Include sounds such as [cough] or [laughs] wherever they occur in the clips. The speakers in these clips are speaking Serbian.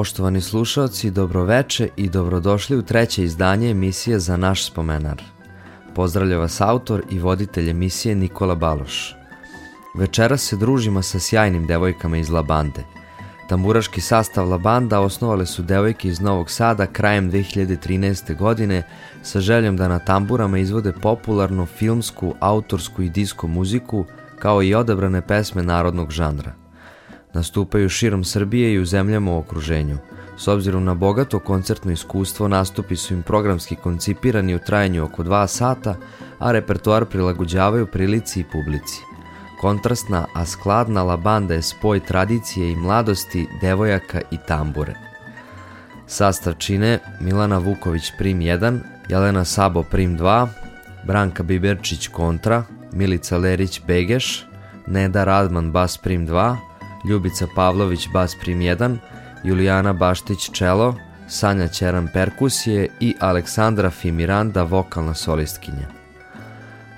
Poštovani slušalci, dobroveče i dobrodošli u treće izdanje emisije za naš spomenar. Pozdravlja vas autor i voditelj emisije Nikola Baloš. Večeras se družimo sa sjajnim devojkama iz Labande. Tamburaški sastav Labanda osnovale su devojke iz Novog Sada krajem 2013. godine sa željom da na tamburama izvode popularnu filmsku, autorsku i disko muziku kao i odabrane pesme narodnog žanra. Nastupaju širom Srbije i u zemljama u okruženju. S obzirom na bogato koncertno iskustvo, nastupi su im programski koncipirani u trajanju oko 2 sata, a repertoar prilagođavaju prilici i publici. Kontrastna, a skladna labanda je spoj tradicije i mladosti, devojaka i tambure. Sastav čine Milana Vuković prim 1, Jelena Sabo prim 2, Branka Biberčić kontra, Milica Lerić begeš, Neda Radman bas prim 2, Ljubica Pavlović bas prim 1, Julijana Baštić čelo, Sanja Čeran, perkusije i Aleksandra Fimiranda vokalna solistkinja.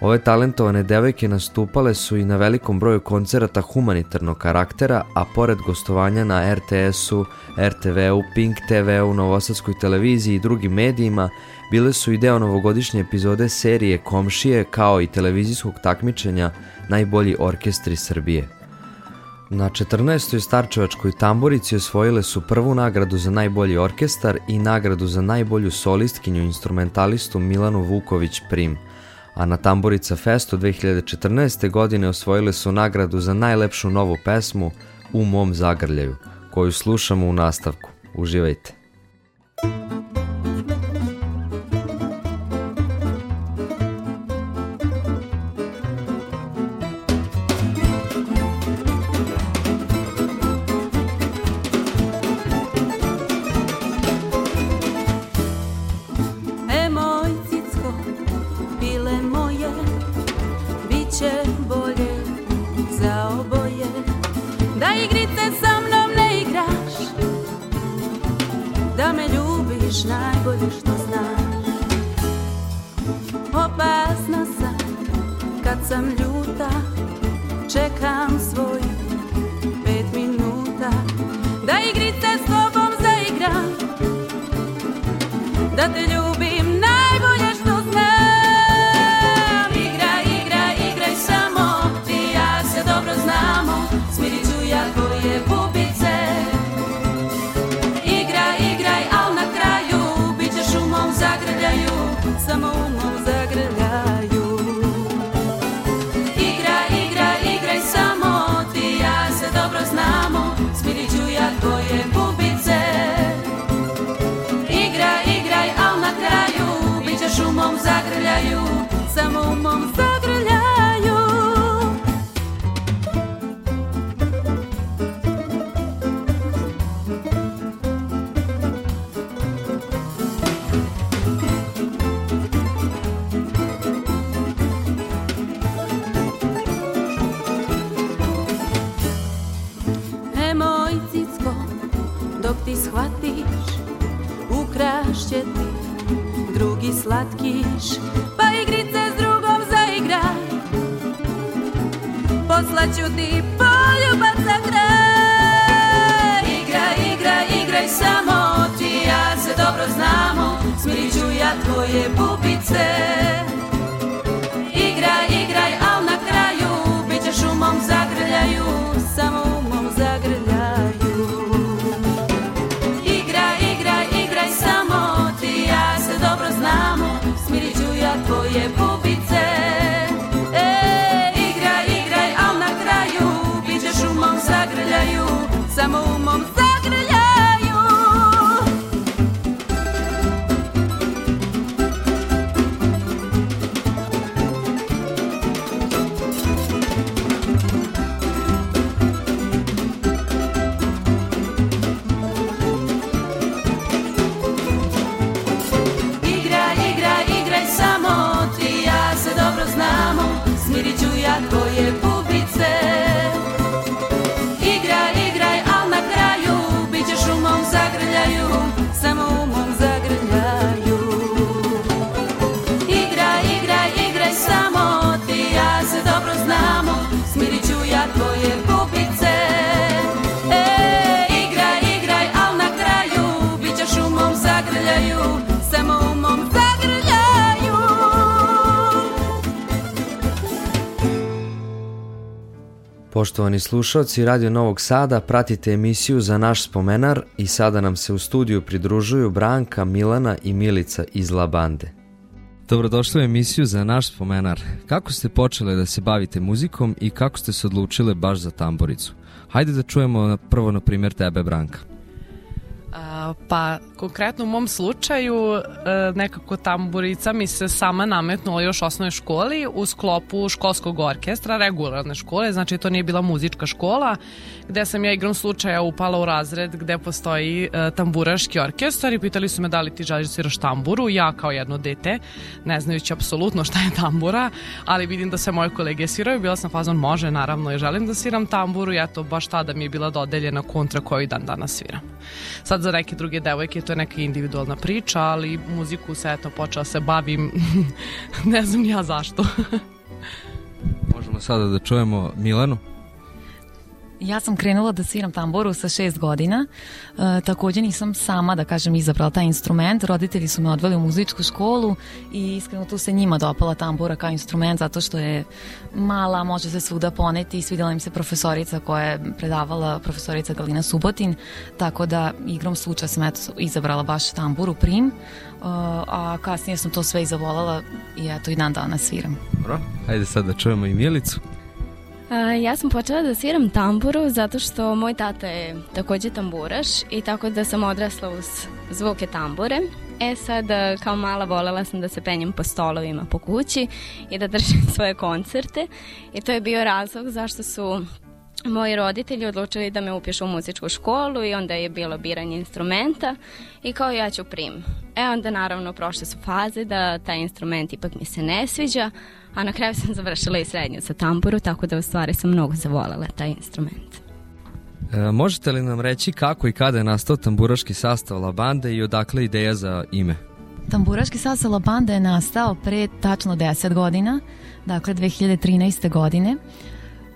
Ove talentovane devojke nastupale su i na velikom broju koncerata humanitarnog karaktera, a pored gostovanja na RTS-u, RTV-u, Pink TV-u, Novosadskoj televiziji i drugim medijima, bile su i deo novogodišnje epizode serije Komšije kao i televizijskog takmičenja Najbolji orkestri Srbije – Na 14. Starčevačkoj tamburici osvojile su prvu nagradu za najbolji orkestar i nagradu za najbolju solistkinju instrumentalistu Milanu Vuković Prim, a na Tamburica Festu 2014. godine osvojile su nagradu za najlepšu novu pesmu U mom zagrljaju, koju slušamo u nastavku. Uživajte! da te ljubim samą mums. Poštovani slušalci Radio Novog Sada, pratite emisiju za naš spomenar i sada nam se u studiju pridružuju Branka, Milana i Milica iz Labande. Dobrodošli u emisiju za naš spomenar. Kako ste počele da se bavite muzikom i kako ste se odlučile baš za tamboricu? Hajde da čujemo prvo na primjer tebe Branka. A, pa konkretno u mom slučaju e, nekako tamburica mi se sama nametnula još u osnovnoj školi u sklopu školskog orkestra regularne škole, znači to nije bila muzička škola, gde sam ja igrom slučaja upala u razred gde postoji e, tamburaški orkestar i pitali su me da li ti želiš da sviraš tamburu, ja kao jedno dete, ne znajući apsolutno šta je tambura, ali vidim da se moje kolege sviraju, bila sam fazon može naravno i želim da sviram tamburu, ja to baš tada mi je bila dodeljena kontra koju dan danas sviram. Sad za neke neke druge devojke, to je neka individualna priča, ali muziku se eto počela se bavim, [laughs] ne znam ja zašto. [laughs] Možemo sada da čujemo Milanu. Ja sam krenula da sviram tamboru sa šest godina. E, takođe nisam sama, da kažem, izabrala taj instrument. Roditelji su me odveli u muzičku školu i iskreno tu se njima dopala tambura kao instrument zato što je mala, može se svuda poneti i svidjela im se profesorica koja je predavala profesorica Galina Subotin, tako da igrom slučaja sam eto izabrala baš tamburu prim, e, a kasnije sam to sve izavolala i eto i dan danas sviram. Dobro, hajde sad da čujemo i Milicu ja sam počela da sviram tamburu zato što moj tata je takođe tamburaš i tako da sam odrasla uz zvuke tambure. E sad, kao mala volela sam da se penjem po stolovima po kući i da držim [laughs] svoje koncerte i to je bio razlog zašto su moji roditelji odlučili da me upišu u muzičku školu i onda je bilo biranje instrumenta i kao ja ću prim. E onda naravno prošle su faze da taj instrument ipak mi se ne sviđa, a na kraju sam završila i srednju sa tamburu, tako da u stvari sam mnogo zavolela taj instrument. E, možete li nam reći kako i kada je nastao tamburaški sastav La Banda i odakle ideja za ime? Tamburaški sastav La Banda je nastao pre tačno 10 godina, dakle 2013. godine.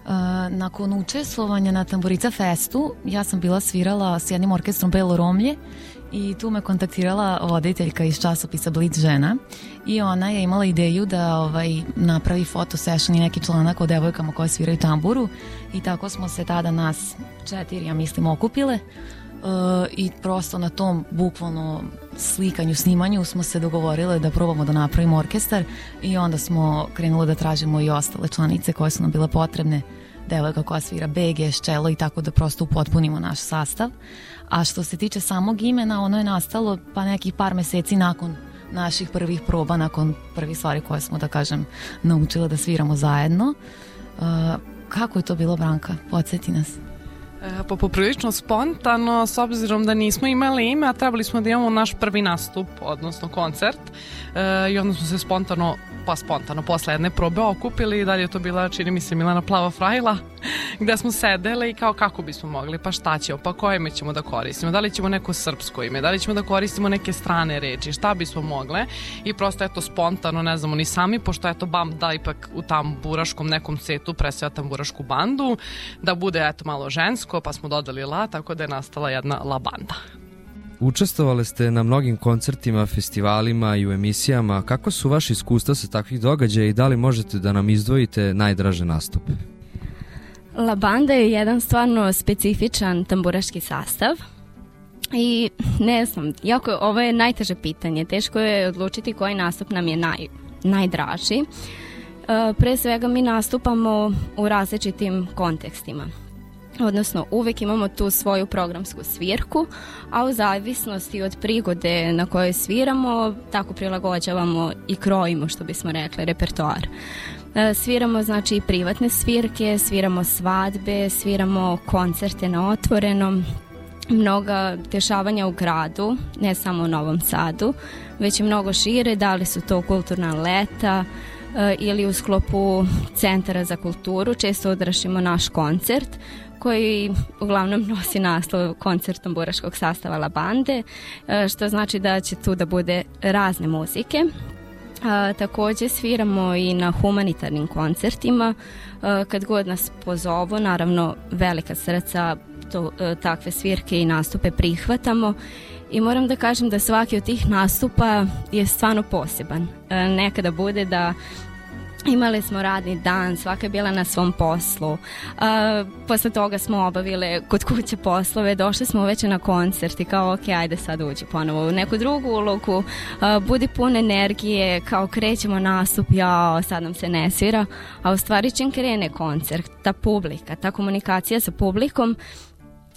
Uh, nakon učestvovanja na Tamburica Festu, ja sam bila svirala s jednim orkestrom Belo Romlje i tu me kontaktirala voditeljka iz časopisa Blit žena i ona je imala ideju da ovaj, napravi foto session i neki članak o devojkama koje sviraju tamburu i tako smo se tada nas četiri, ja mislim, okupile Uh, i prosto na tom bukvalno slikanju, snimanju smo se dogovorile da probamo da napravimo orkestar i onda smo krenule da tražimo i ostale članice koje su nam bile potrebne devojka koja svira BG, ščelo i tako da prosto upotpunimo naš sastav. Uh, A što se tiče samog imena, ono je nastalo pa nekih par meseci nakon naših prvih proba, nakon prvih stvari koje smo, da kažem, naučila da sviramo zajedno. Uh, kako je to bilo, Branka? Podsjeti nas. E, pa poprilično spontano, s obzirom da nismo imali ime, a trebali smo da imamo naš prvi nastup, odnosno koncert, e, i onda smo se spontano pa spontano posle jedne probe okupili i dalje je to bila, čini mi se, Milana Plava Frajla, [laughs] gde smo sedele i kao kako bismo mogli, pa šta ćemo, pa koje ime ćemo da koristimo, da li ćemo neko srpsko ime, da li ćemo da koristimo neke strane reči, šta bismo mogle i prosto eto spontano, ne znamo ni sami, pošto eto bam da ipak u tamburaškom nekom setu presvija tamburašku bandu, da bude eto malo žensko, pa smo dodali la, tako da je nastala jedna la banda. Učestvovali ste na mnogim koncertima, festivalima i u emisijama. Kako su vaše iskustva sa takvih događaja i da li možete da nam izdvojite najdraže nastupe? La Banda je jedan stvarno specifičan tamburaški sastav i ne znam, jako, ovo je najteže pitanje. Teško je odlučiti koji nastup nam je naj, najdraži. E, pre svega mi nastupamo u različitim kontekstima odnosno uvek imamo tu svoju programsku svirku, a u zavisnosti od prigode na kojoj sviramo, tako prilagođavamo i krojimo, što bismo rekli, repertoar. E, sviramo znači i privatne svirke, sviramo svadbe, sviramo koncerte na otvorenom, mnoga dešavanja u gradu, ne samo u Novom Sadu, već i mnogo šire, da li su to kulturna leta, e, ili u sklopu Centara za kulturu često odrašimo naš koncert koji uglavnom nosi naslov koncert tamburaškog sastava La Bande, e, što znači da će tu da bude razne muzike. A, e, takođe sviramo i na humanitarnim koncertima a, e, kad god nas pozovu naravno velika srca to, a, takve svirke i nastupe prihvatamo i moram da kažem da svaki od tih nastupa je stvarno poseban. A, nekada bude da Imali smo radni dan, svaka je bila na svom poslu. E, posle toga smo obavile kod kuće poslove, došli smo već na koncert i kao ok, ajde sad uđi ponovo u neku drugu ulogu, e, budi pun energije, kao krećemo nastup, ja sad nam se ne svira, a u stvari čim krene koncert, ta publika, ta komunikacija sa publikom,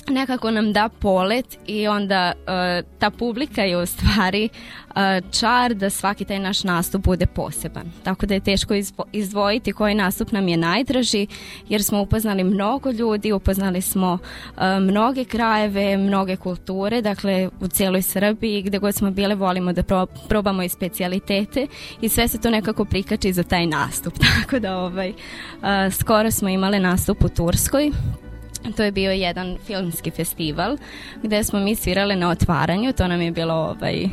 nekako nam da polet i onda uh, ta publika je u stvari uh, čar da svaki taj naš nastup bude poseban. Tako da je teško izdvojiti koji nastup nam je najdraži jer smo upoznali mnogo ljudi, upoznali smo uh, mnoge krajeve, mnoge kulture, dakle u cijeloj Srbiji gdje god smo bile volimo da pro probamo i specijalitete i sve se to nekako prikači za taj nastup. [laughs] Tako da ovaj, skoro smo imale nastup u Turskoj To je bio jedan filmski festival gdje smo mi svirale na otvaranju, to nam je bilo ovaj, uh,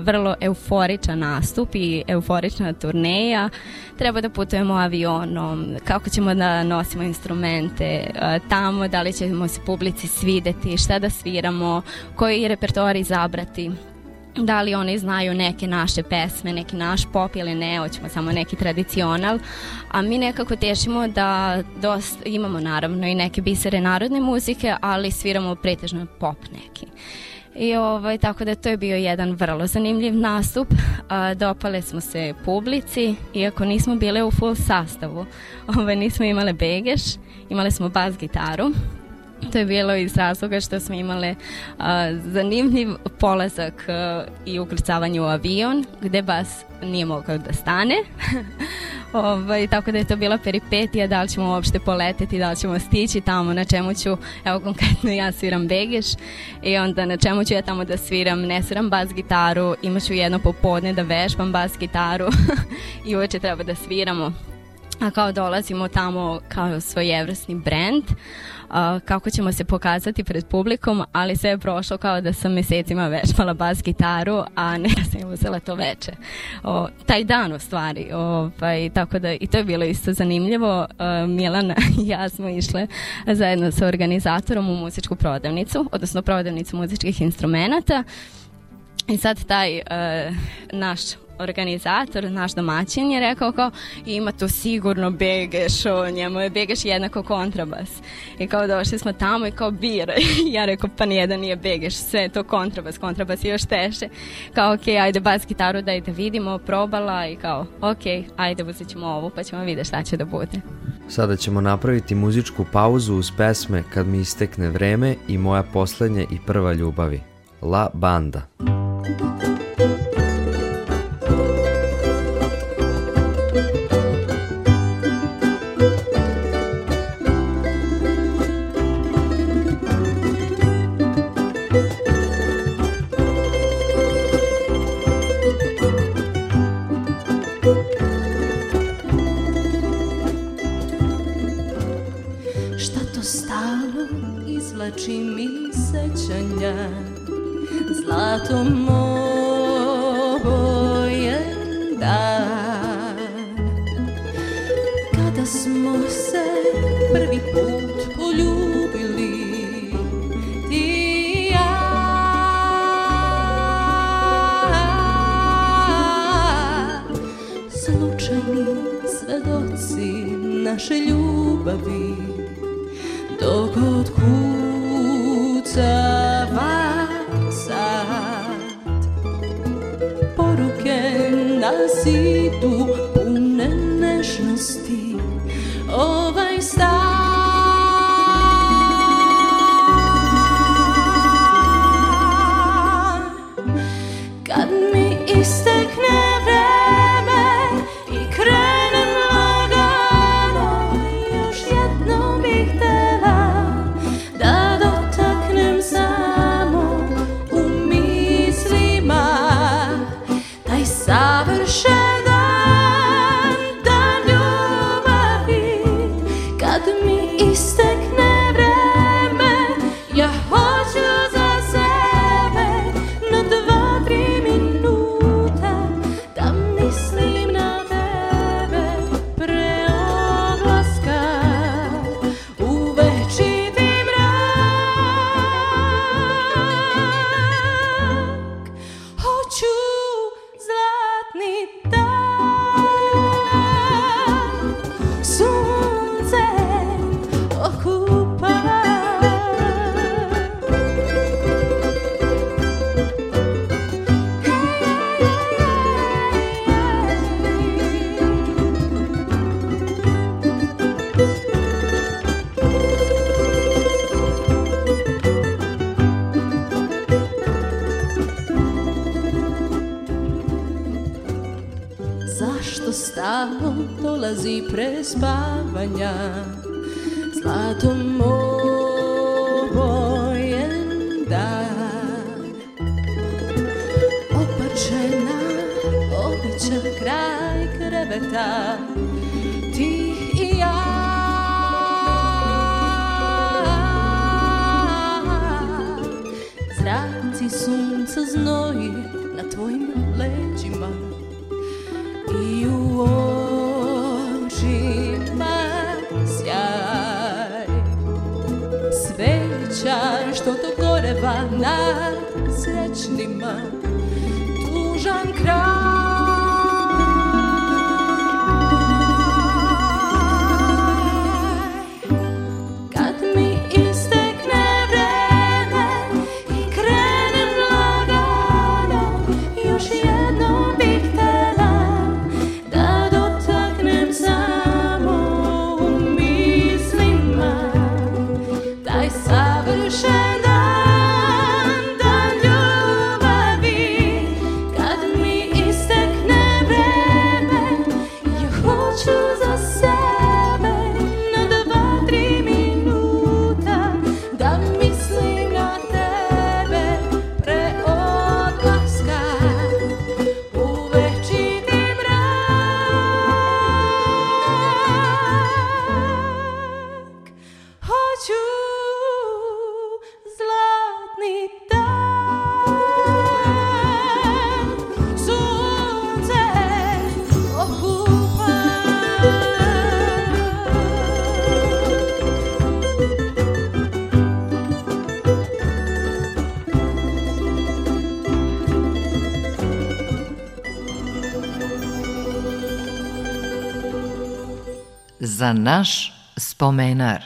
vrlo euforičan nastup i euforična turneja. Treba da putujemo avionom, kako ćemo da nosimo instrumente uh, tamo, da li ćemo se publici svideti, šta da sviramo, koji repertoar izabrati da li oni znaju neke naše pesme, neki naš pop ili ne, hoćemo samo neki tradicional, a mi nekako tešimo da dosta, imamo naravno i neke bisere narodne muzike, ali sviramo pretežno pop neki. I ovaj, tako da to je bio jedan vrlo zanimljiv nastup. A, dopale smo se publici, iako nismo bile u full sastavu. Ovaj, nismo imale begeš, imale smo bas gitaru. [laughs] To je bilo iz razloga što smo imale a, zanimljiv polazak a, i ukrcavanje u avion gde bas nije mogao da stane. [laughs] ovaj, tako da je to bila peripetija da li ćemo uopšte poleteti, da li ćemo stići tamo, na čemu ću, evo konkretno ja sviram begeš i onda na čemu ću ja tamo da sviram, ne sviram bas gitaru, imaću jedno popodne da vežbam bas gitaru [laughs] i uveče treba da sviramo a kao dolazimo tamo kao svojevrsni brend a, kako ćemo se pokazati pred publikom, ali sve je prošlo kao da sam mesecima vežbala bas gitaru, a ne [laughs] sam je uzela to veče. O, taj dan u stvari, ovaj, tako da i to je bilo isto zanimljivo. A, e, Milana [laughs] i ja smo išle zajedno sa organizatorom u muzičku prodavnicu, odnosno prodavnicu muzičkih instrumenta. I sad taj uh, naš organizator, naš domaćin je rekao kao ima tu sigurno Begeš, o, njemu je Begeš jednako kontrabas. I kao došli smo tamo i kao bira. [laughs] ja rekao pa nijedan nije Begeš, sve je to kontrabas, kontrabas je još teže. Kao ok, ajde bas gitaru daj da vidimo, probala i kao ok, ajde uzet ćemo ovu pa ćemo vidjeti šta će da bude. Sada ćemo napraviti muzičku pauzu uz pesme Kad mi istekne vreme i Moja poslednja i prva ljubavi. La Banda. Thank you. naše ljubavi Dok god kucava sad Poruke na zidu pune nešnosti Ovaj stan spavanja Zlatom obojen dar Opačena običan kraj kreveta Ti i ja Zraci sunca znoji na tvojim leđima I u ovom osjećaj što to goreva nad srećnima Tužan kraj za naš spomenar.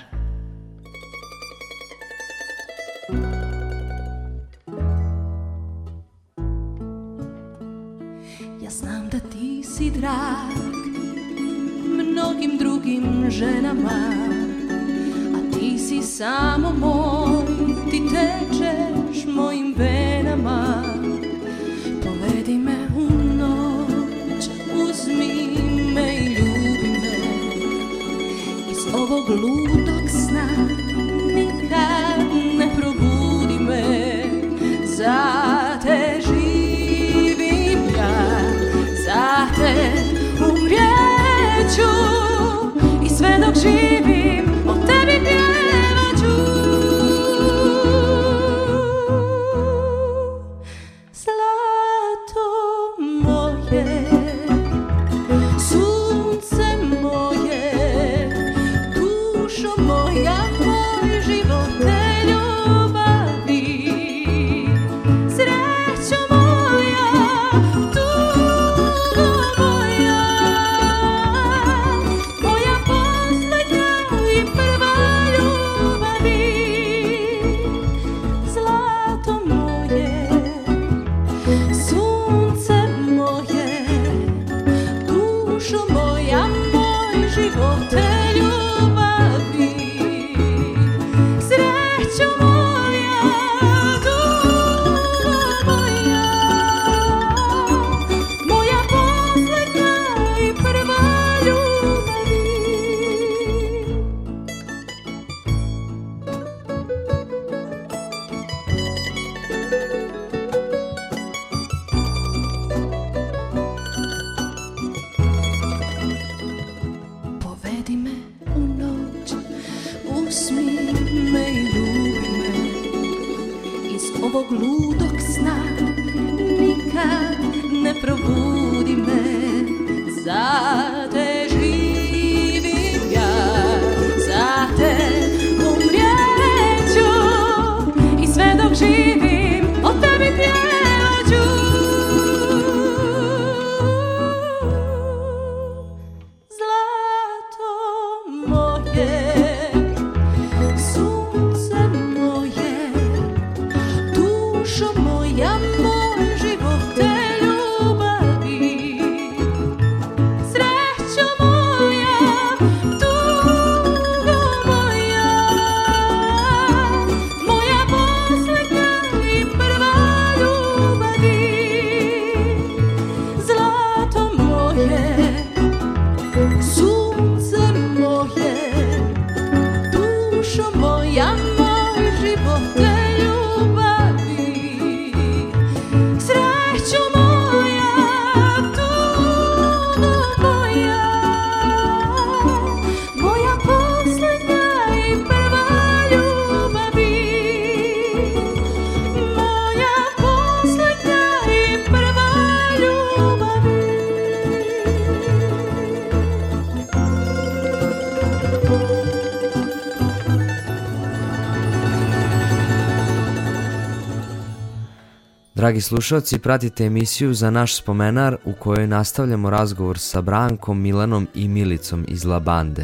Dragi slušalci, pratite emisiju za naš spomenar u kojoj nastavljamo razgovor sa Brankom, Milanom i Milicom iz Labande.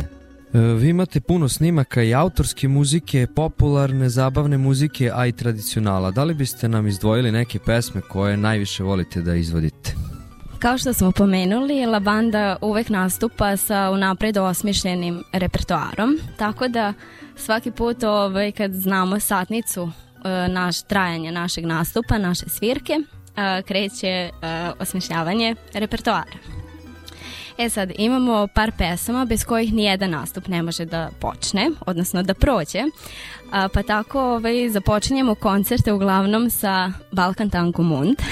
E, vi imate puno snimaka i autorske muzike, popularne, zabavne muzike, a i tradicionala. Da li biste nam izdvojili neke pesme koje najviše volite da izvodite? Kao što smo pomenuli, Labanda uvek nastupa sa unapred osmišljenim repertoarom, tako da svaki put ovaj, kad znamo satnicu E, naš, trajanje našeg nastupa, naše svirke, e, kreće e, osmišljavanje repertoara. E sad, imamo par pesama bez kojih nijedan nastup ne može da počne, odnosno da prođe. A, pa tako ovaj, započinjemo koncerte uglavnom sa Balkan Tango Mund. [laughs]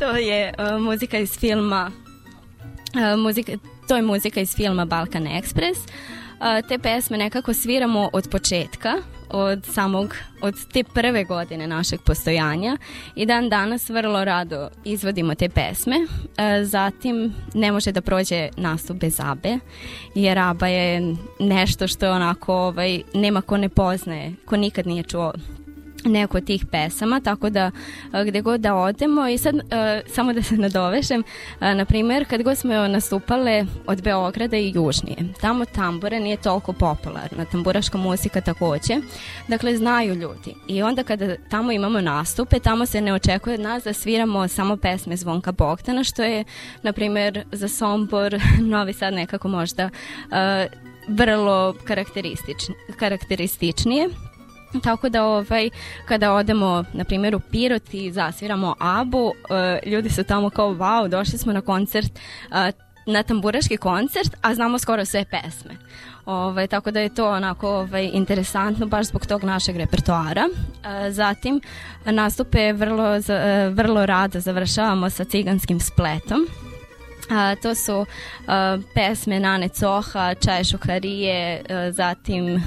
to je uh, muzika iz filma uh, muzika, to je muzika iz filma Balkan Express te pesme nekako sviramo od početka, od samog, od te prve godine našeg postojanja i dan danas vrlo rado izvodimo te pesme. Zatim ne može da prođe nastup bez Abe, jer Aba je nešto što onako ovaj, nema ko ne poznaje, ko nikad nije čuo neko od tih pesama, tako da e, gde god da odemo i sad e, samo da se [laughs] nadovešem, e, na primer kad god smo nastupale od Beograda i južnije, tamo tambure nije toliko popularna, tamburaška muzika takođe, dakle znaju ljudi i onda kada tamo imamo nastupe, tamo se ne očekuje od nas da sviramo samo pesme Zvonka Bogdana, što je na primer za Sombor, [laughs] Novi Sad nekako možda uh, vrlo karakterističn, karakterističnije Tako da ovaj, kada odemo, na primjer, u Pirot i zasviramo Abu, e, ljudi su tamo kao, wow, došli smo na koncert, na tamburaški koncert, a znamo skoro sve pesme. Ovaj, tako da je to onako ovaj, interesantno baš zbog tog našeg repertoara. E, zatim nastupe vrlo, e, vrlo rado završavamo sa ciganskim spletom. A, e, to su a, pesme Nane Coha, Čaje Šukarije, a, zatim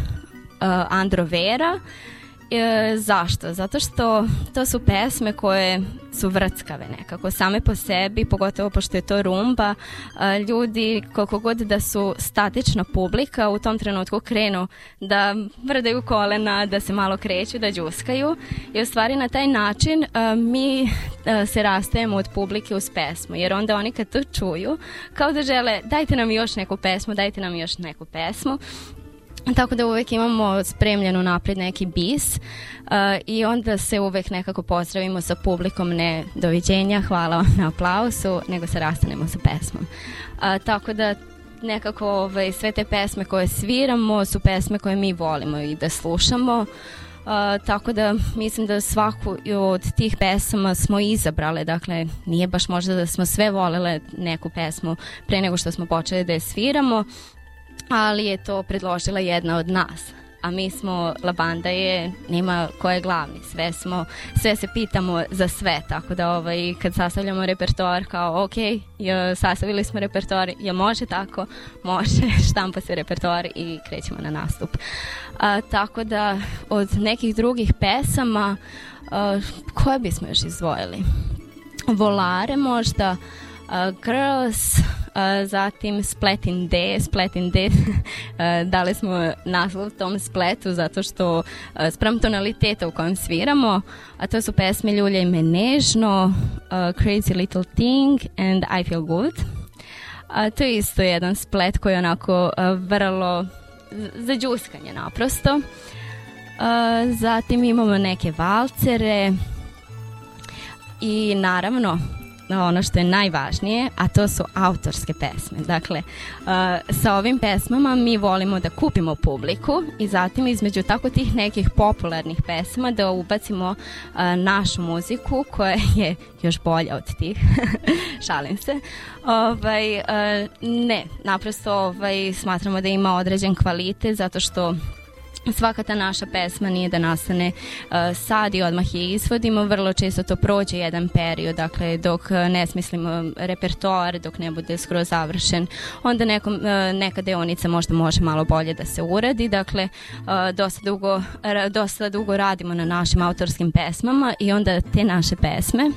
Eh, Vera. E, zašto? Zato što to su pesme koje su vrckave nekako same po sebi, pogotovo pošto je to rumba. E, ljudi koliko god da su statična publika u tom trenutku krenu da vrdaju kolena, da se malo kreću, da džuskaju i u stvari na taj način e, mi se rastajemo od publike uz pesmu, jer onda oni kad to čuju kao da žele dajte nam još neku pesmu, dajte nam još neku pesmu Tako da uvek imamo spremljeno napred neki bis uh, i onda se uvek nekako pozdravimo sa publikom, ne doviđenja, hvala vam na aplausu, nego se rastanemo sa pesmom. Uh, tako da nekako ovaj, sve te pesme koje sviramo su pesme koje mi volimo i da slušamo. Uh, tako da mislim da svaku od tih pesama smo izabrale, dakle nije baš možda da smo sve volele neku pesmu pre nego što smo počeli da je sviramo, ali je to predložila jedna od nas a mi smo, Labanda je, nema ko je glavni, sve smo, sve se pitamo za sve, tako da ovaj, kad sastavljamo repertoar kao ok, ja, sastavili smo repertoar, ja može tako, može, [laughs] štampa se repertoar i krećemo na nastup. A, tako da od nekih drugih pesama, a, koje bismo još izvojili? Volare možda, a, Girls, zatim Spletin D, Spletin D, [laughs] dali smo naslov tom spletu zato što sprem tonaliteta u kojem sviramo, a to su pesme Ljulja i Menežno, Crazy Little Thing and I Feel Good. A, to je isto jedan splet koji je onako vrlo za džuskanje naprosto. A, zatim imamo neke valcere i naravno ono što je najvažnije, a to su autorske pesme. Dakle, uh, sa ovim pesmama mi volimo da kupimo publiku i zatim između tako tih nekih popularnih pesama da ubacimo uh, našu muziku koja [laughs] je još bolja od tih. [laughs] Šalim se. Ovaj, uh, ne, naprosto ovaj, smatramo da ima određen kvalitet zato što Svaka ta naša pesma nije da nastane uh, sad i odmah je izvodimo vrlo često to prođe jedan period, dakle dok ne smislimo repertoar, dok ne bude skroz završen, onda nekom, uh, neka deonica možda može malo bolje da se uradi, dakle uh, dosta, dugo, dosta dugo radimo na našim autorskim pesmama i onda te naše pesme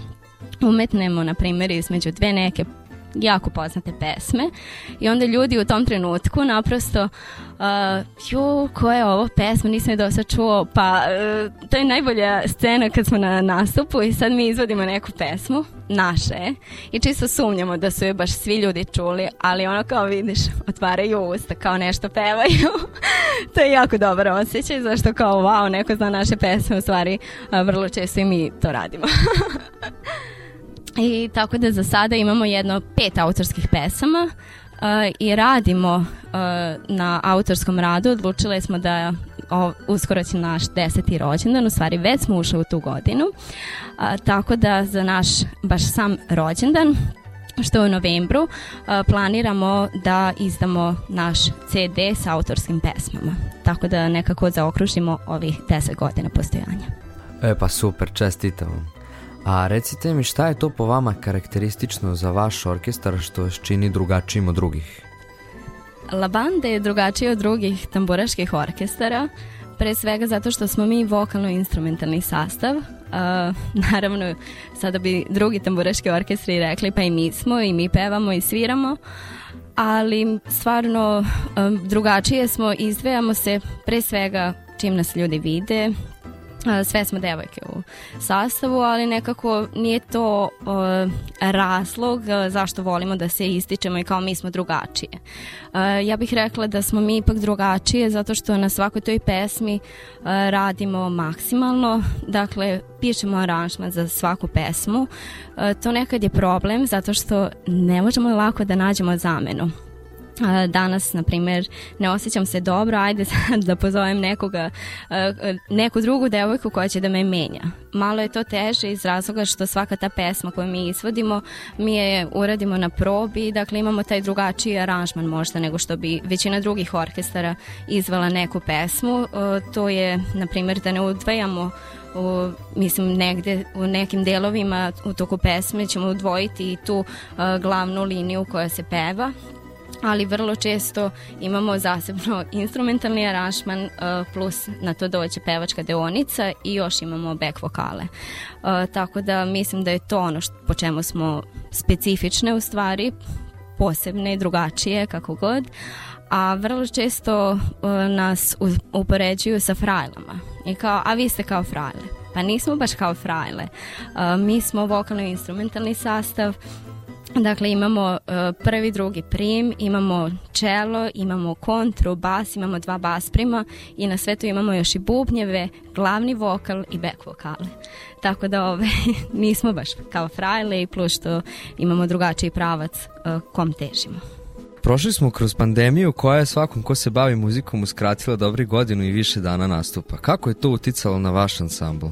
umetnemo, na primjer, između dve neke jako poznate pesme i onda ljudi u tom trenutku naprosto uh, ju, koja je ovo pesma, nisam je dosta čuo, pa uh, to je najbolja scena kad smo na nastupu i sad mi izvodimo neku pesmu, naše, i čisto sumnjamo da su je baš svi ljudi čuli, ali ono kao vidiš, otvaraju usta, kao nešto pevaju. [laughs] to je jako dobar osjećaj, zašto kao wow, neko zna naše pesme, u stvari uh, vrlo često i mi to radimo. [laughs] I tako da za sada imamo jedno pet autorskih pesama uh, i radimo uh, na autorskom radu. Odlučile smo da o, uskoro će naš deseti rođendan, u stvari već smo ušli u tu godinu. A, tako da za naš baš sam rođendan što je u novembru a, eh, planiramo da izdamo naš CD sa autorskim pesmama. Tako da nekako zaokružimo ovih 10 godina postojanja. E pa super, čestitam. vam. A recite mi šta je to po vama karakteristično za vaš orkestar što vas čini drugačijim od drugih? La Banda je drugačija od drugih tamburaških orkestara, pre svega zato što smo mi vokalno-instrumentalni sastav. Uh, naravno, sada bi drugi tamburaški orkestri rekli pa i mi smo i mi pevamo i sviramo, ali stvarno um, drugačije smo, izdvejamo se pre svega čim nas ljudi vide, sve smo devojke u sastavu, ali nekako nije to uh, razlog zašto volimo da se ističemo i kao mi smo drugačije. Uh, ja bih rekla da smo mi ipak drugačije zato što na svakoj toj pesmi uh, radimo maksimalno, dakle pišemo aranžman za svaku pesmu. To nekad je problem zato što ne možemo lako da nađemo zamenu danas, na primjer, ne osjećam se dobro, ajde [laughs] sad da pozovem nekoga, neku drugu devojku koja će da me menja. Malo je to teže iz razloga što svaka ta pesma koju mi izvodimo, mi je uradimo na probi, dakle imamo taj drugačiji aranžman možda nego što bi većina drugih orkestara izvala neku pesmu. To je, na primjer, da ne udvajamo u, mislim negde u nekim delovima u toku pesme ćemo udvojiti i tu uh, glavnu liniju koja se peva ali vrlo često imamo zasebno instrumentalni aranžman e, plus na to dođe pevačka deonica i još imamo back vokale. E, tako da mislim da je to ono po čemu smo specifične u stvari, posebne i drugačije kako god, a vrlo često e, nas upoređuju sa frajlama i kao, a vi ste kao frajle. Pa nismo baš kao frajle. Mi smo vokalno-instrumentalni sastav, Dakle, imamo e, prvi, drugi prim, imamo čelo, imamo kontru, bas, imamo dva bas prima i na svetu imamo još i bubnjeve, glavni vokal i back vokale. Tako da ove, [laughs] nismo baš kao frajle i plus što imamo drugačiji pravac e, kom težimo. Prošli smo kroz pandemiju koja je svakom ko se bavi muzikom uskratila dobri godinu i više dana nastupa. Kako je to uticalo na vaš ansambl?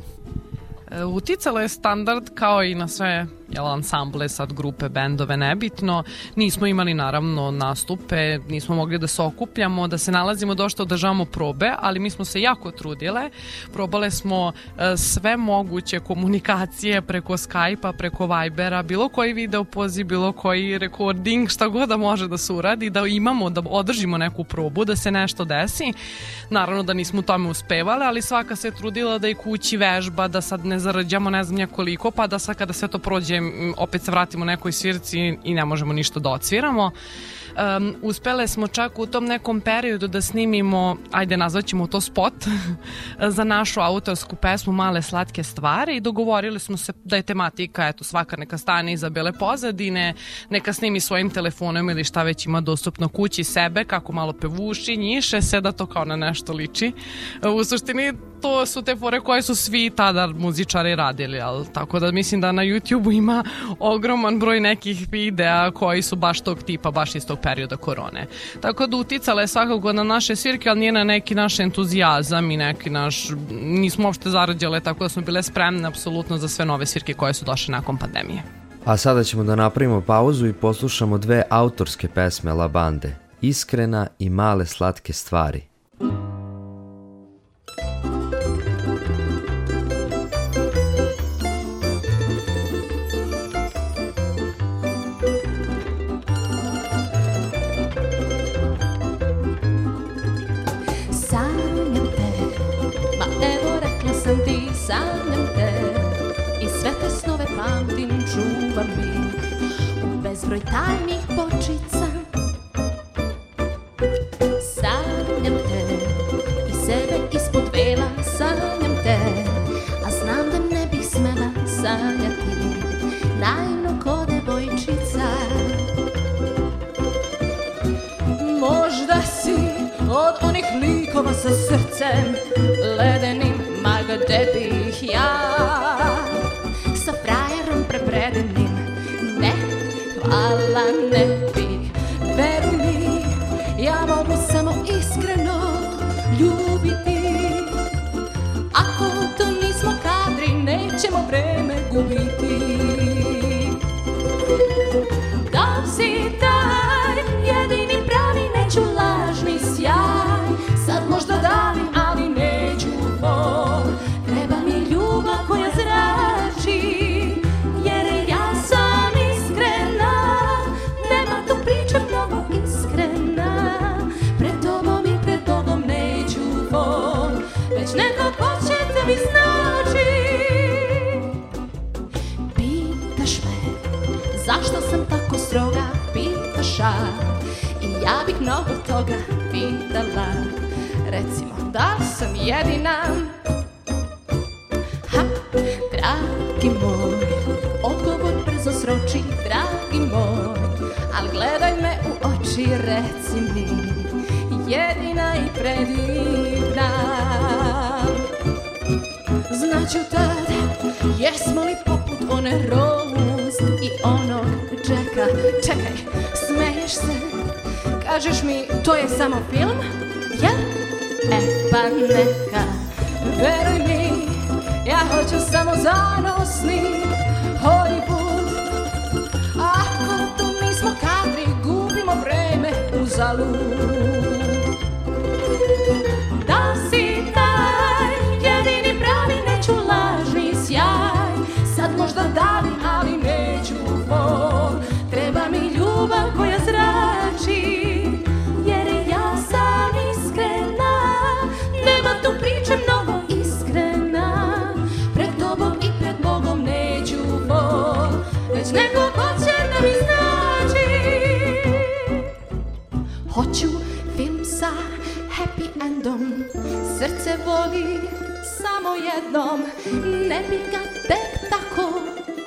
E, uticalo je standard kao i na sve jel, ansamble, sad grupe, bendove, nebitno. Nismo imali naravno nastupe, nismo mogli da se okupljamo, da se nalazimo, došto održavamo probe, ali mi smo se jako trudile. Probale smo e, sve moguće komunikacije preko Skype-a, preko Vibera, bilo koji video poziv, bilo koji recording, šta god da može da se uradi, da imamo, da održimo neku probu, da se nešto desi. Naravno da nismo tome uspevale, ali svaka se trudila da i kući vežba, da sad ne zarađamo ne znam ja koliko, pa da sad kada sve to prođe opet se vratimo nekoj svirci i ne možemo ništa da odsviramo. Um, uspele smo čak u tom nekom periodu da snimimo, ajde nazvaćemo to spot, [laughs] za našu autorsku pesmu Male slatke stvari i dogovorili smo se da je tematika, eto, svaka neka stane iza bele pozadine, neka snimi svojim telefonom ili šta već ima dostupno kući sebe, kako malo pevuši, njiše se, da to kao na nešto liči. U suštini, to su te fore koje su svi tada muzičari radili, al tako da mislim da na YouTubeu ima ogroman broj nekih videa koji su baš tog tipa, baš iz tog perioda korone. Tako da uticala je svakako na naše svirke, ali nije na neki naš entuzijazam i neki naš, nismo uopšte zarađale, tako da smo bile spremne apsolutno za sve nove svirke koje su došle nakon pandemije. A sada ćemo da napravimo pauzu i poslušamo dve autorske pesme La Bande, Iskrena i Male slatke stvari. Thank torbi U bezbroj tajnih počica Sanjam te i sebe ispod vela Sanjam te, a znam da ne bih smela sanjati Naivno ko devojčica Možda si od onih likova sa srcem Ledenim, ma gde bih ja Sa frajerom prepredenim Alla ne bih, veruj ja mogu samo iskreno ljubiti Ako to nismo kadri, nećemo vreme gubiti Da si da Zašto sam tako stroga, pitaša I ja bih mnogo toga pitala Recimo, da sam jedina Ha, dragi moj Odgovor brzo sroči, dragi moj Al gledaj me u oči, reci mi Jedina i predivna Znaću tad Jesmo li poput one roze i onog čeka Čekaj, smeješ se Kažeš mi, to je samo film, Ja? E, pa neka Veruj mi, ja hoću samo zanosni Hollywood Ako tu nismo kadri, gubimo vreme u zalud se voli samo jednom, ne bi ga tek tako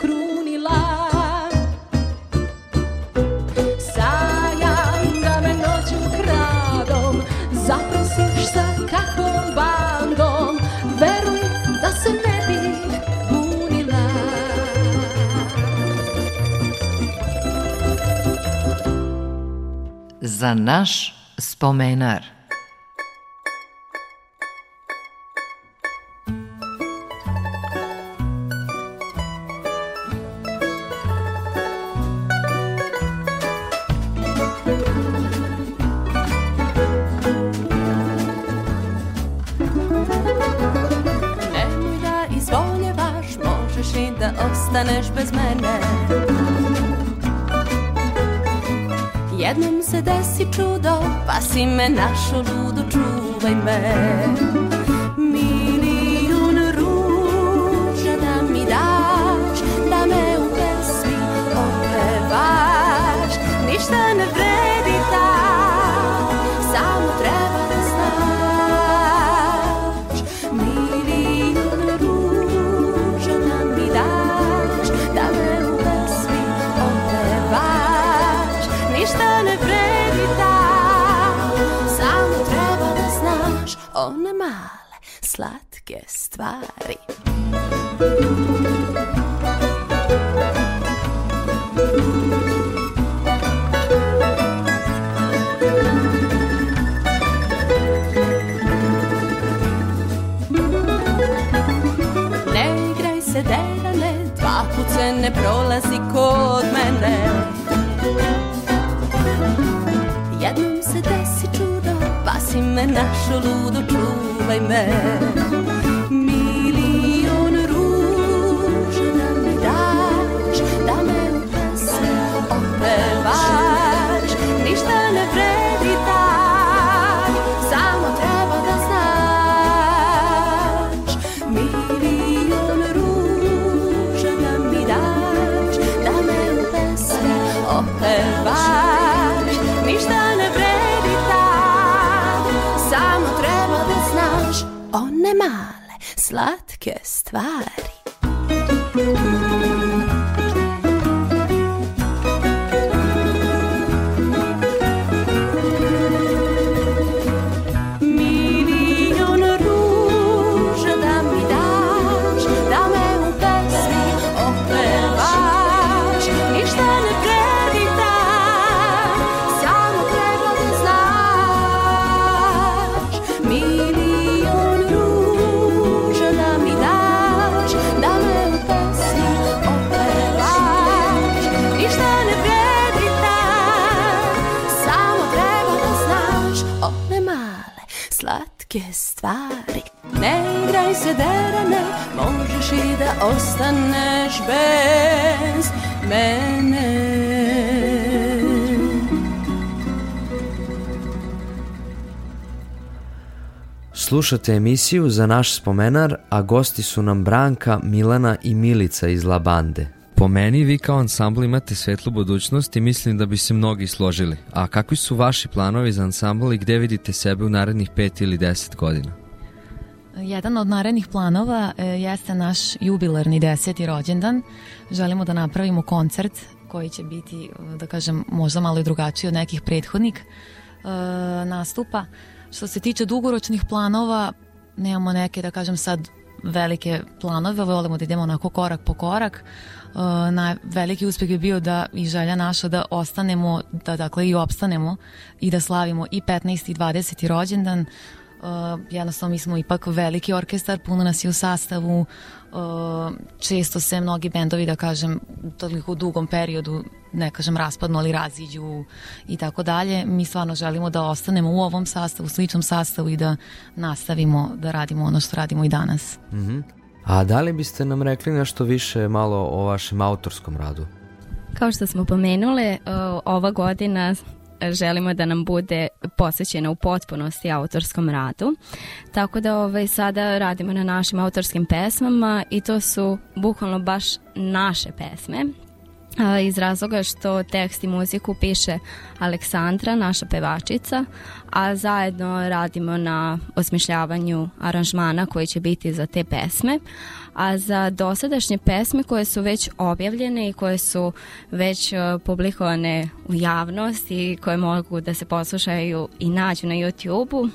krunila. Sanjam da me noću kradom, zaprosiš sa kakvom bandom, veruj da se ne bi bunila. Za naš spomenar. ostaneš bez mene Jednom se desi čudo, pa si me našo ludo, čuvaj me aimer ostaneš bez mene Slušate emisiju za naš spomenar, a gosti su nam Branka, Milana i Milica iz Labande. Po meni vi kao ansambl imate svetlu budućnost i mislim da bi se mnogi složili. A kakvi su vaši planovi za ansambl i gde vidite sebe u narednih 5 ili 10 godina? Jedan od narednih planova e, jeste naš jubilarni deseti rođendan. Želimo da napravimo koncert koji će biti, e, da kažem, možda malo i drugačiji od nekih prethodnik e, nastupa. Što se tiče dugoročnih planova, nemamo neke, da kažem sad, velike planove, volimo da idemo onako korak po korak. E, na, veliki uspeh je bio da i želja naša da ostanemo, da dakle i opstanemo i da slavimo i 15. i 20. rođendan, Eh, jednostavno mi smo ipak veliki orkestar, puno nas je u sastavu, eh, često se mnogi bendovi, da kažem, u toliko dugom periodu, ne kažem raspadnu, ali raziđu i tako dalje. Mi stvarno želimo da ostanemo u ovom sastavu, sličnom sastavu i da nastavimo da radimo ono što radimo i danas. Mm -hmm. A da li biste nam rekli nešto više malo o vašem autorskom radu? Kao što smo pomenule, eh, ova godina želimo da nam bude posvećena u potpunosti autorskom radu. Tako da ovaj, sada radimo na našim autorskim pesmama i to su bukvalno baš naše pesme iz razloga što tekst i muziku piše Aleksandra, naša pevačica, a zajedno radimo na osmišljavanju aranžmana koji će biti za te pesme. A za dosadašnje pesme koje su već objavljene i koje su već e, publikovane u javnost i koje mogu da se poslušaju i nađu na YouTube-u,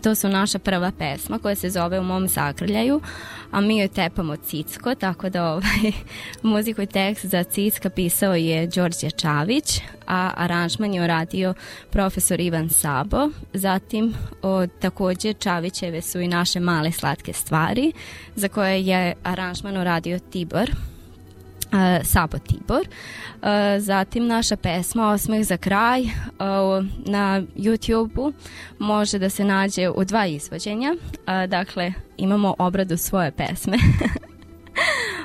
To su naša prva pesma koja se zove U mom zagrljaju, a mi joj tepamo Cicko, tako da ovaj, [laughs] muziku i tekst za Cicka pisao je Đorđe Čavić, a aranžman je uradio profesor Ivan Sabo. Zatim o, takođe Čavićeve su i naše male slatke stvari, za koje je aranžman uradio Tibor Uh, Sabo Tibor. zatim naša pesma Osmeh za kraj na YouTube-u može da se nađe u dva izvođenja. Dakle, imamo obradu svoje pesme. [laughs]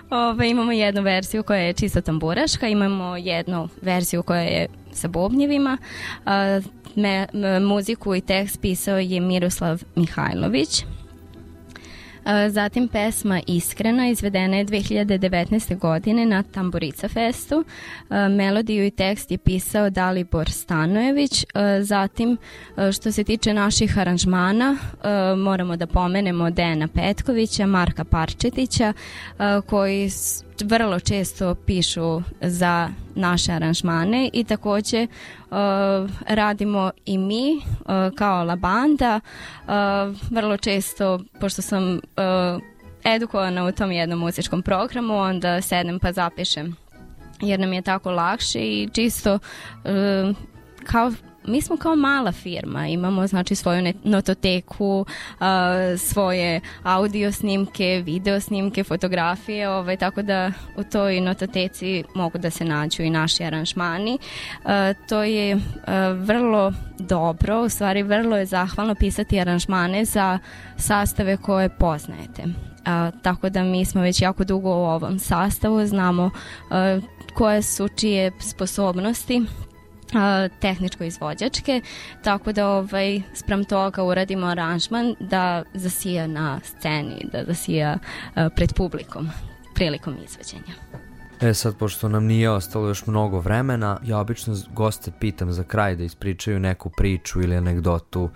Ove, imamo jednu verziju koja je čisto tamburaška, imamo jednu verziju koja je sa bobnjevima. Me, me, muziku i tekst pisao je Miroslav Mihajlović. Zatim pesma Iskreno izvedena je 2019. godine na Tamburica Festu. Melodiju i tekst je pisao Dalibor Stanojević. Zatim što se tiče naših aranžmana moramo da pomenemo Dejana Petkovića, Marka Parčetića koji vrlo često pišu za naše aranžmane i takođe uh, radimo i mi uh, kao labanda. Uh, vrlo često, pošto sam uh, edukovana u tom jednom muzičkom programu, onda sedem pa zapišem jer nam je tako lakše i čisto uh, kao mi smo kao mala firma, imamo znači svoju nototeku, uh, svoje audio snimke, video snimke, fotografije, ovaj, tako da u toj nototeci mogu da se nađu i naši aranžmani. Uh, to je uh, vrlo dobro, u stvari vrlo je zahvalno pisati aranžmane za sastave koje poznajete. A, tako da mi smo već jako dugo u ovom sastavu, znamo a, koje su čije sposobnosti a, tehničko-izvođačke, tako da ovaj, sprem toga uradimo aranžman da zasija na sceni, da zasija a, pred publikom prilikom izvođenja. E sad, pošto nam nije ostalo još mnogo vremena, ja obično goste pitam za kraj da ispričaju neku priču ili anegdotu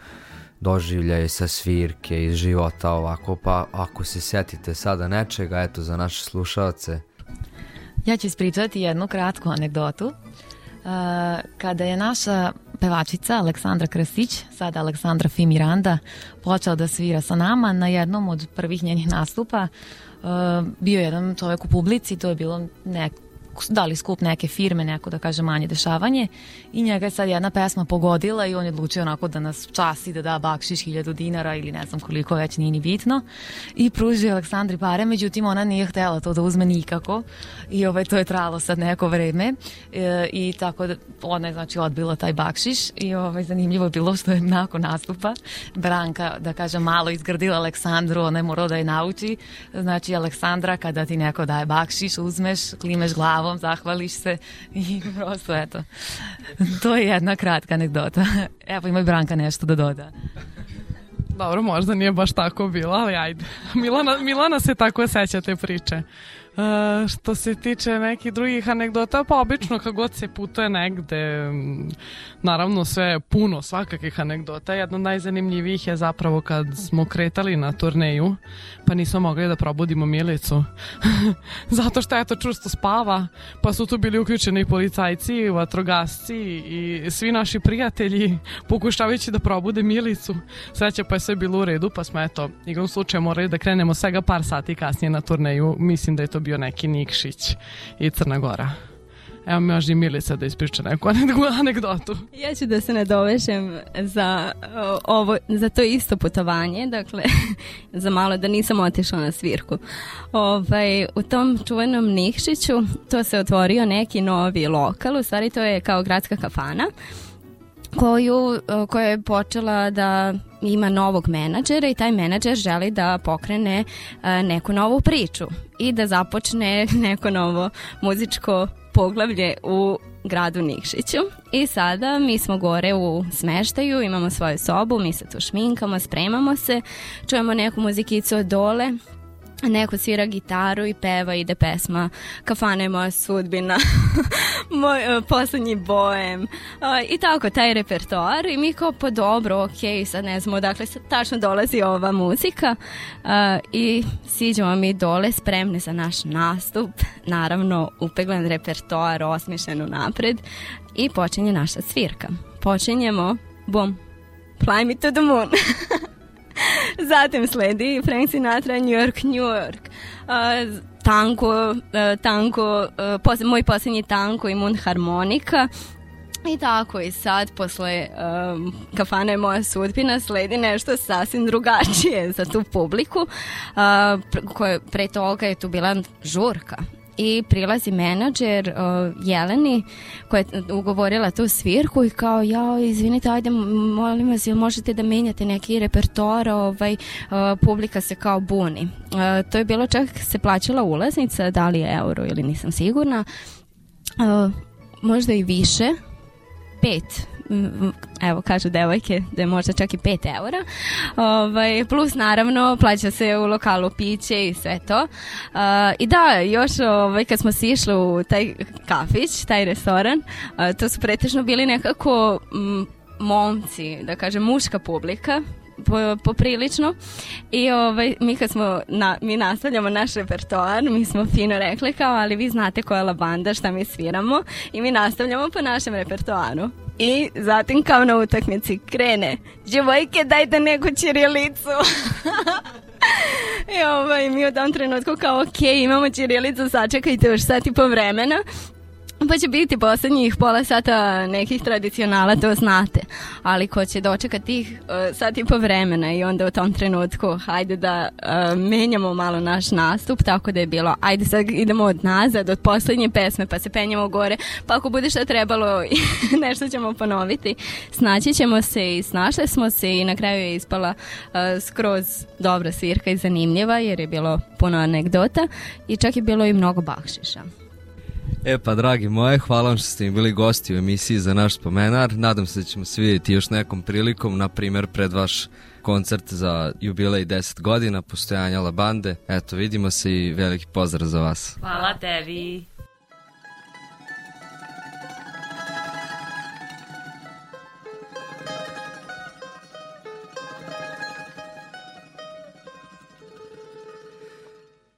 doživljaje sa svirke, iz života ovako, pa ako se setite sada nečega, eto, za naše slušalce. Ja ću ispričati jednu kratku anegdotu kada je naša pevačica Aleksandra Krasić, sada Aleksandra Fi Miranda, počela da svira sa nama na jednom od prvih njenih nastupa, e, bio jedan čovek u publici, to je bilo neko da li skup neke firme, neko da kaže manje dešavanje i njega je sad jedna pesma pogodila i on je odlučio onako da nas časti da da bakšiš hiljadu dinara ili ne znam koliko već nije ni bitno i pružio Aleksandri pare, međutim ona nije htela to da uzme nikako i ovaj, to je trajalo sad neko vreme e, i tako da ona je znači odbila taj bakšiš i ovaj, zanimljivo je bilo što je nakon nastupa Branka da kaže malo izgradila Aleksandru, ona je morao da je nauči znači Aleksandra kada ti neko daje bakšiš uzmeš, klimeš glavom ovom, zahvališ se i [laughs] prosto eto. To je jedna kratka anegdota. [laughs] Evo ima i Branka nešto da doda. Dobro, možda nije baš tako bilo, ali ajde. Milana, Milana se tako seća te priče. Uh, što se tiče nekih drugih anegdota, pa obično kad god se putuje negde, naravno sve je puno svakakih anegdota. Jedna od najzanimljivijih je zapravo kad smo kretali na turneju, pa nismo mogli da probudimo Milicu. [laughs] Zato što eto čusto spava, pa su tu bili uključeni policajci, vatrogasci i svi naši prijatelji pokušavajući da probude Milicu. Sreća pa je sve bilo u redu, pa smo eto igrom slučaja morali da krenemo svega par sati kasnije na turneju. Mislim da je to bio neki Nikšić i Crna Gora. Evo mi još Milica da ispriča neku anegdotu. Ja ću da se nadovežem za, ovo, za to isto putovanje, dakle, [laughs] za malo da nisam otišla na svirku. Ovaj, u tom čuvenom Nikšiću to se otvorio neki novi lokal, u stvari to je kao gradska kafana koju, e, koja je počela da ima novog menadžera i taj menadžer želi da pokrene e, neku novu priču i da započne [laughs] neko novo muzičko poglavlje u gradu Nikšiću i sada mi smo gore u smeštaju, imamo svoju sobu, mi se tu šminkamo, spremamo se, čujemo neku muzikicu od dole, neko svira gitaru i peva ide pesma Kafana je moja sudbina [laughs] moj uh, poslednji boem uh, e, i tako taj repertoar i mi kao pa dobro ok sad ne znamo odakle tačno dolazi ova muzika uh, i siđemo mi dole spremne za naš nastup naravno upeglan repertoar osmišljen napred i počinje naša svirka počinjemo bom Fly me to the moon [laughs] [laughs] Zatim sledi Frank Sinatra, New York, New York. Uh, tanko, e, tanko, e, pos, moj poslednji tanko i Mund Harmonika. I tako i sad posle um, e, kafana je moja sudbina sledi nešto sasvim drugačije za tu publiku uh, koje pre toga je tu bila žurka i prilazi menadžer uh, Jeleni koja je ugovorila tu svirku i kao ja izvinite ajde molim vas jel možete da menjate neki repertoar ovaj, uh, publika se kao buni uh, to je bilo čak se plaćala ulaznica da li je euro ili nisam sigurna uh, možda i više 5 evo kažu devojke da je možda čak i 5 eura ovaj, plus naravno plaća se u lokalu piće i sve to uh, i da još ovaj, kad smo sišli u taj kafić taj restoran uh, to su pretežno bili nekako m, momci da kažem muška publika poprilično i ovaj, mi kad smo, na, mi nastavljamo naš repertoar, mi smo fino rekli kao ali vi znate koja je banda šta mi sviramo i mi nastavljamo po našem repertoaru. I zatim kao na utakmici krene, djevojke dajte neku čirilicu. [laughs] I ovaj, mi u tom trenutku kao ok, imamo čirilicu, sačekajte još sat i po vremena Pa će biti poslednjih pola sata nekih tradicionala, to znate. Ali ko će dočekati tih uh, sat i po vremena i onda u tom trenutku hajde da uh, menjamo malo naš nastup, tako da je bilo ajde sad idemo od nazad, od poslednje pesme pa se penjemo gore, pa ako bude šta trebalo [laughs] nešto ćemo ponoviti. Snaći ćemo se i snašle smo se i na kraju je ispala uh, skroz dobra svirka i zanimljiva jer je bilo puno anegdota i čak je bilo i mnogo bakšiša. E pa, dragi moje, hvala vam što ste mi bili gosti u emisiji za naš spomenar. Nadam se da ćemo se vidjeti još nekom prilikom, na primjer pred vaš koncert za jubilej 10 godina postojanja Labande. Eto, vidimo se i veliki pozdrav za vas. Hvala tebi.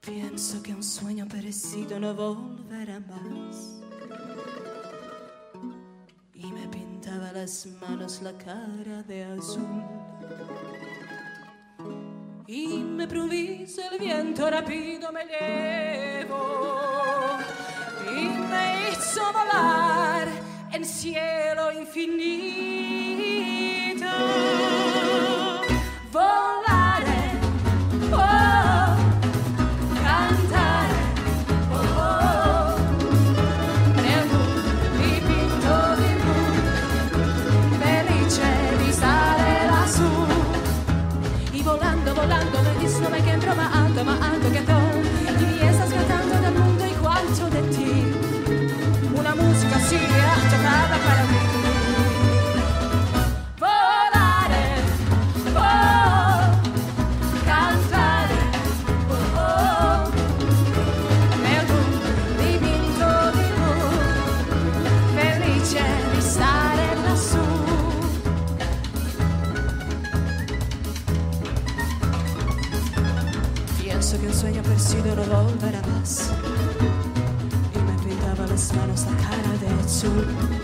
Pienso che un sueño perecido no vola Y me pintaba las manos, la cara de azul. Y me provise el viento rápido me llevó Y me hizo volar en cielo infinito. soon.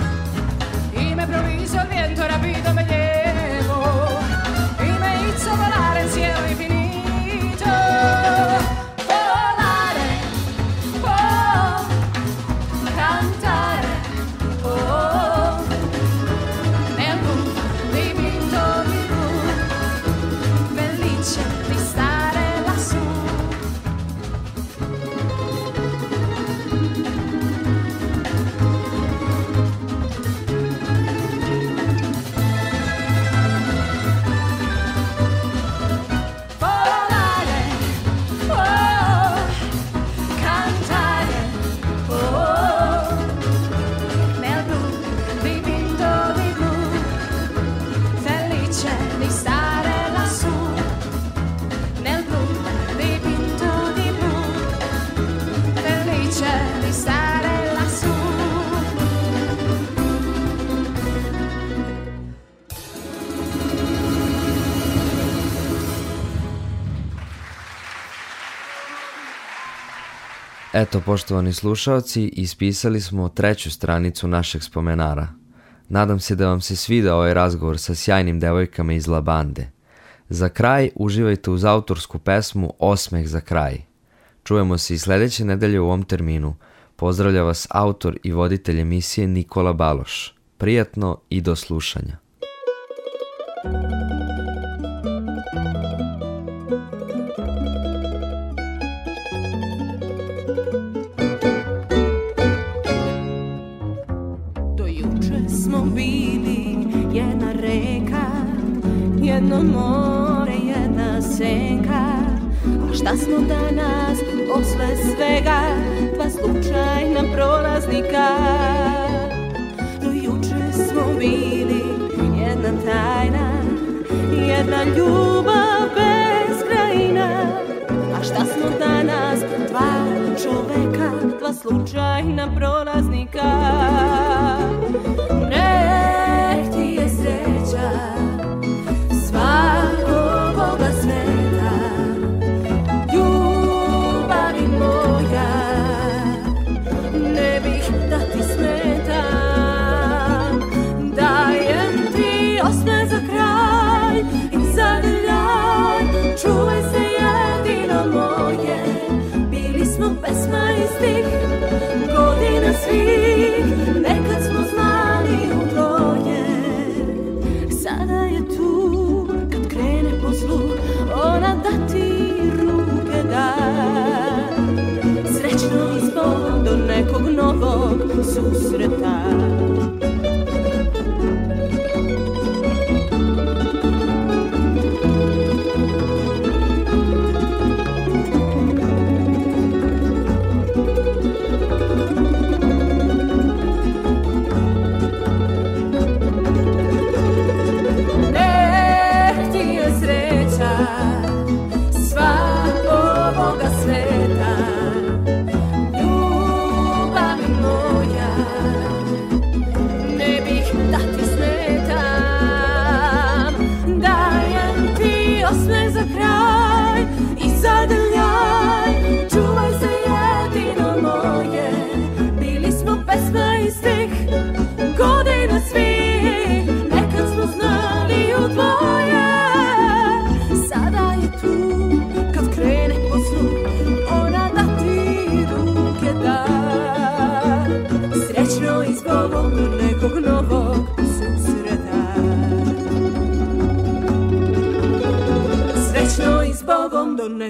Eto, poštovani slušalci, ispisali smo treću stranicu našeg spomenara. Nadam se da vam se svidao ovaj razgovor sa sjajnim devojkama iz Labande. Za kraj uživajte uz autorsku pesmu Osmeh za kraj. Čujemo se i sljedeće nedelje u ovom terminu. Pozdravlja vas autor i voditelj emisije Nikola Baloš. Prijatno i do slušanja. senka A šta smo danas posle svega Dva slučajna prolaznika Do juče smo bili jedna tajna Jedna ljubav bez krajina A šta smo danas dva čoveka Dva slučajna prolaznika Ne ti je sreća svih, godina nekad smo znali u broje. Sada je tu, kad krene ona da ruke da. Srećno i zbog do nekog novog susreta.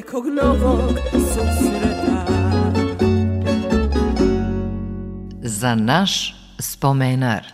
svakog novog susreta Za naš spomenar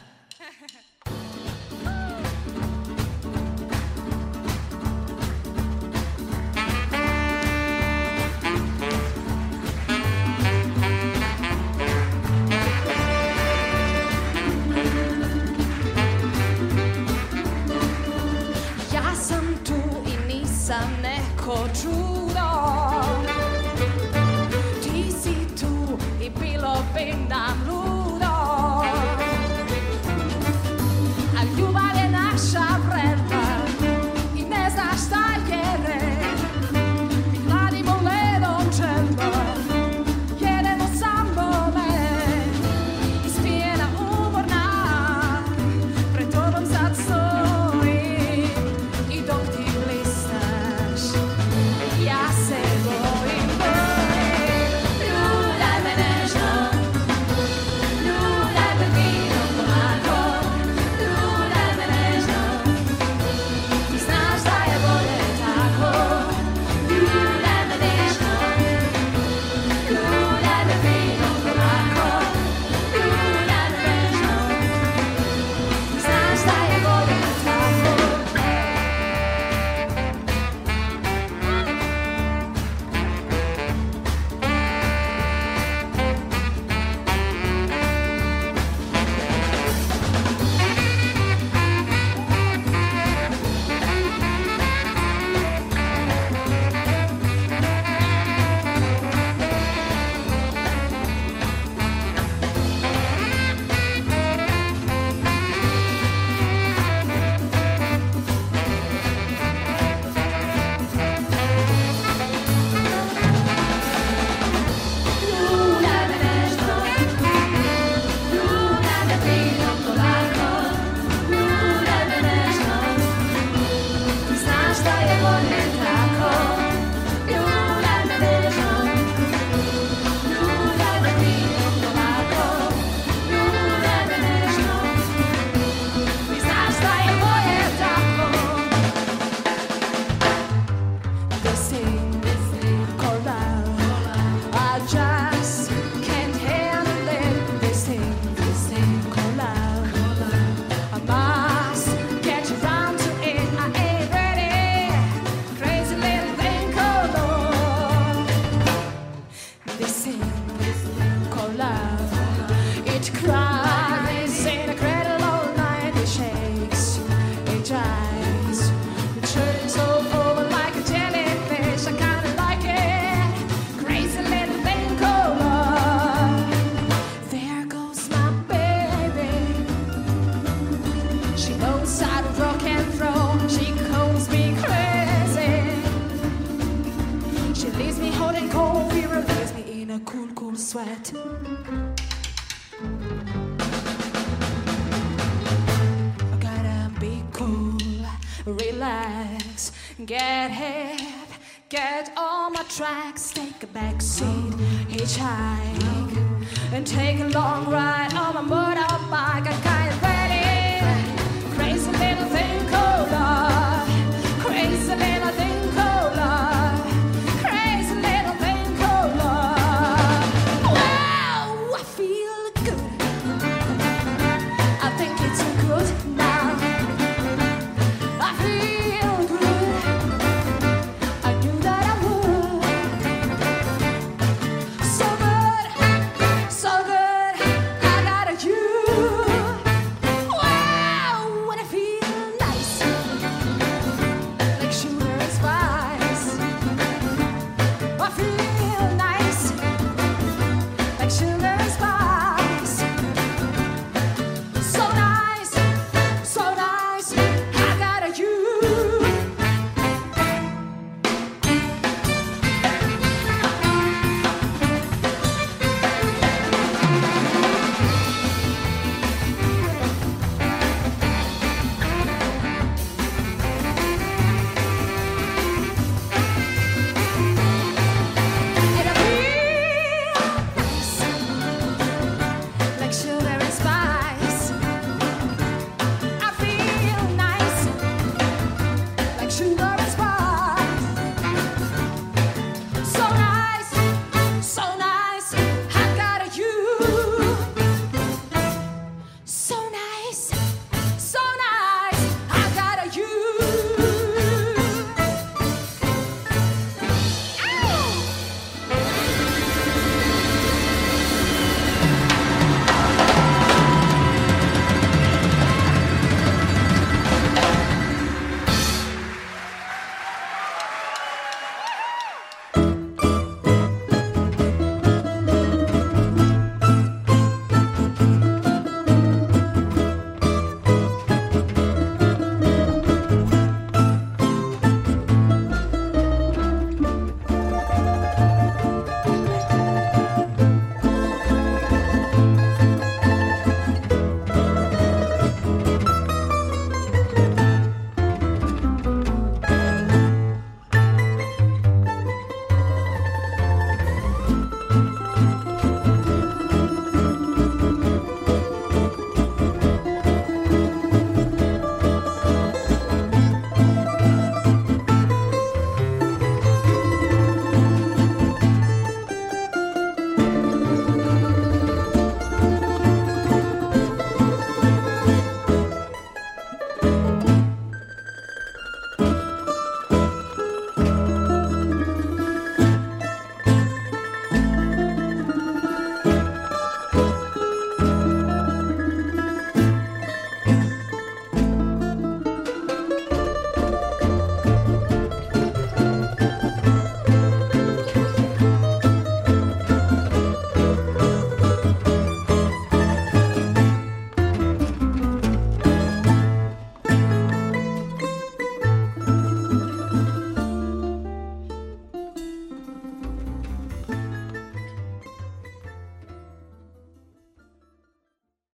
relax, get hip, get on my tracks, take a back seat, hitchhike, and take a long ride on my motorbike. I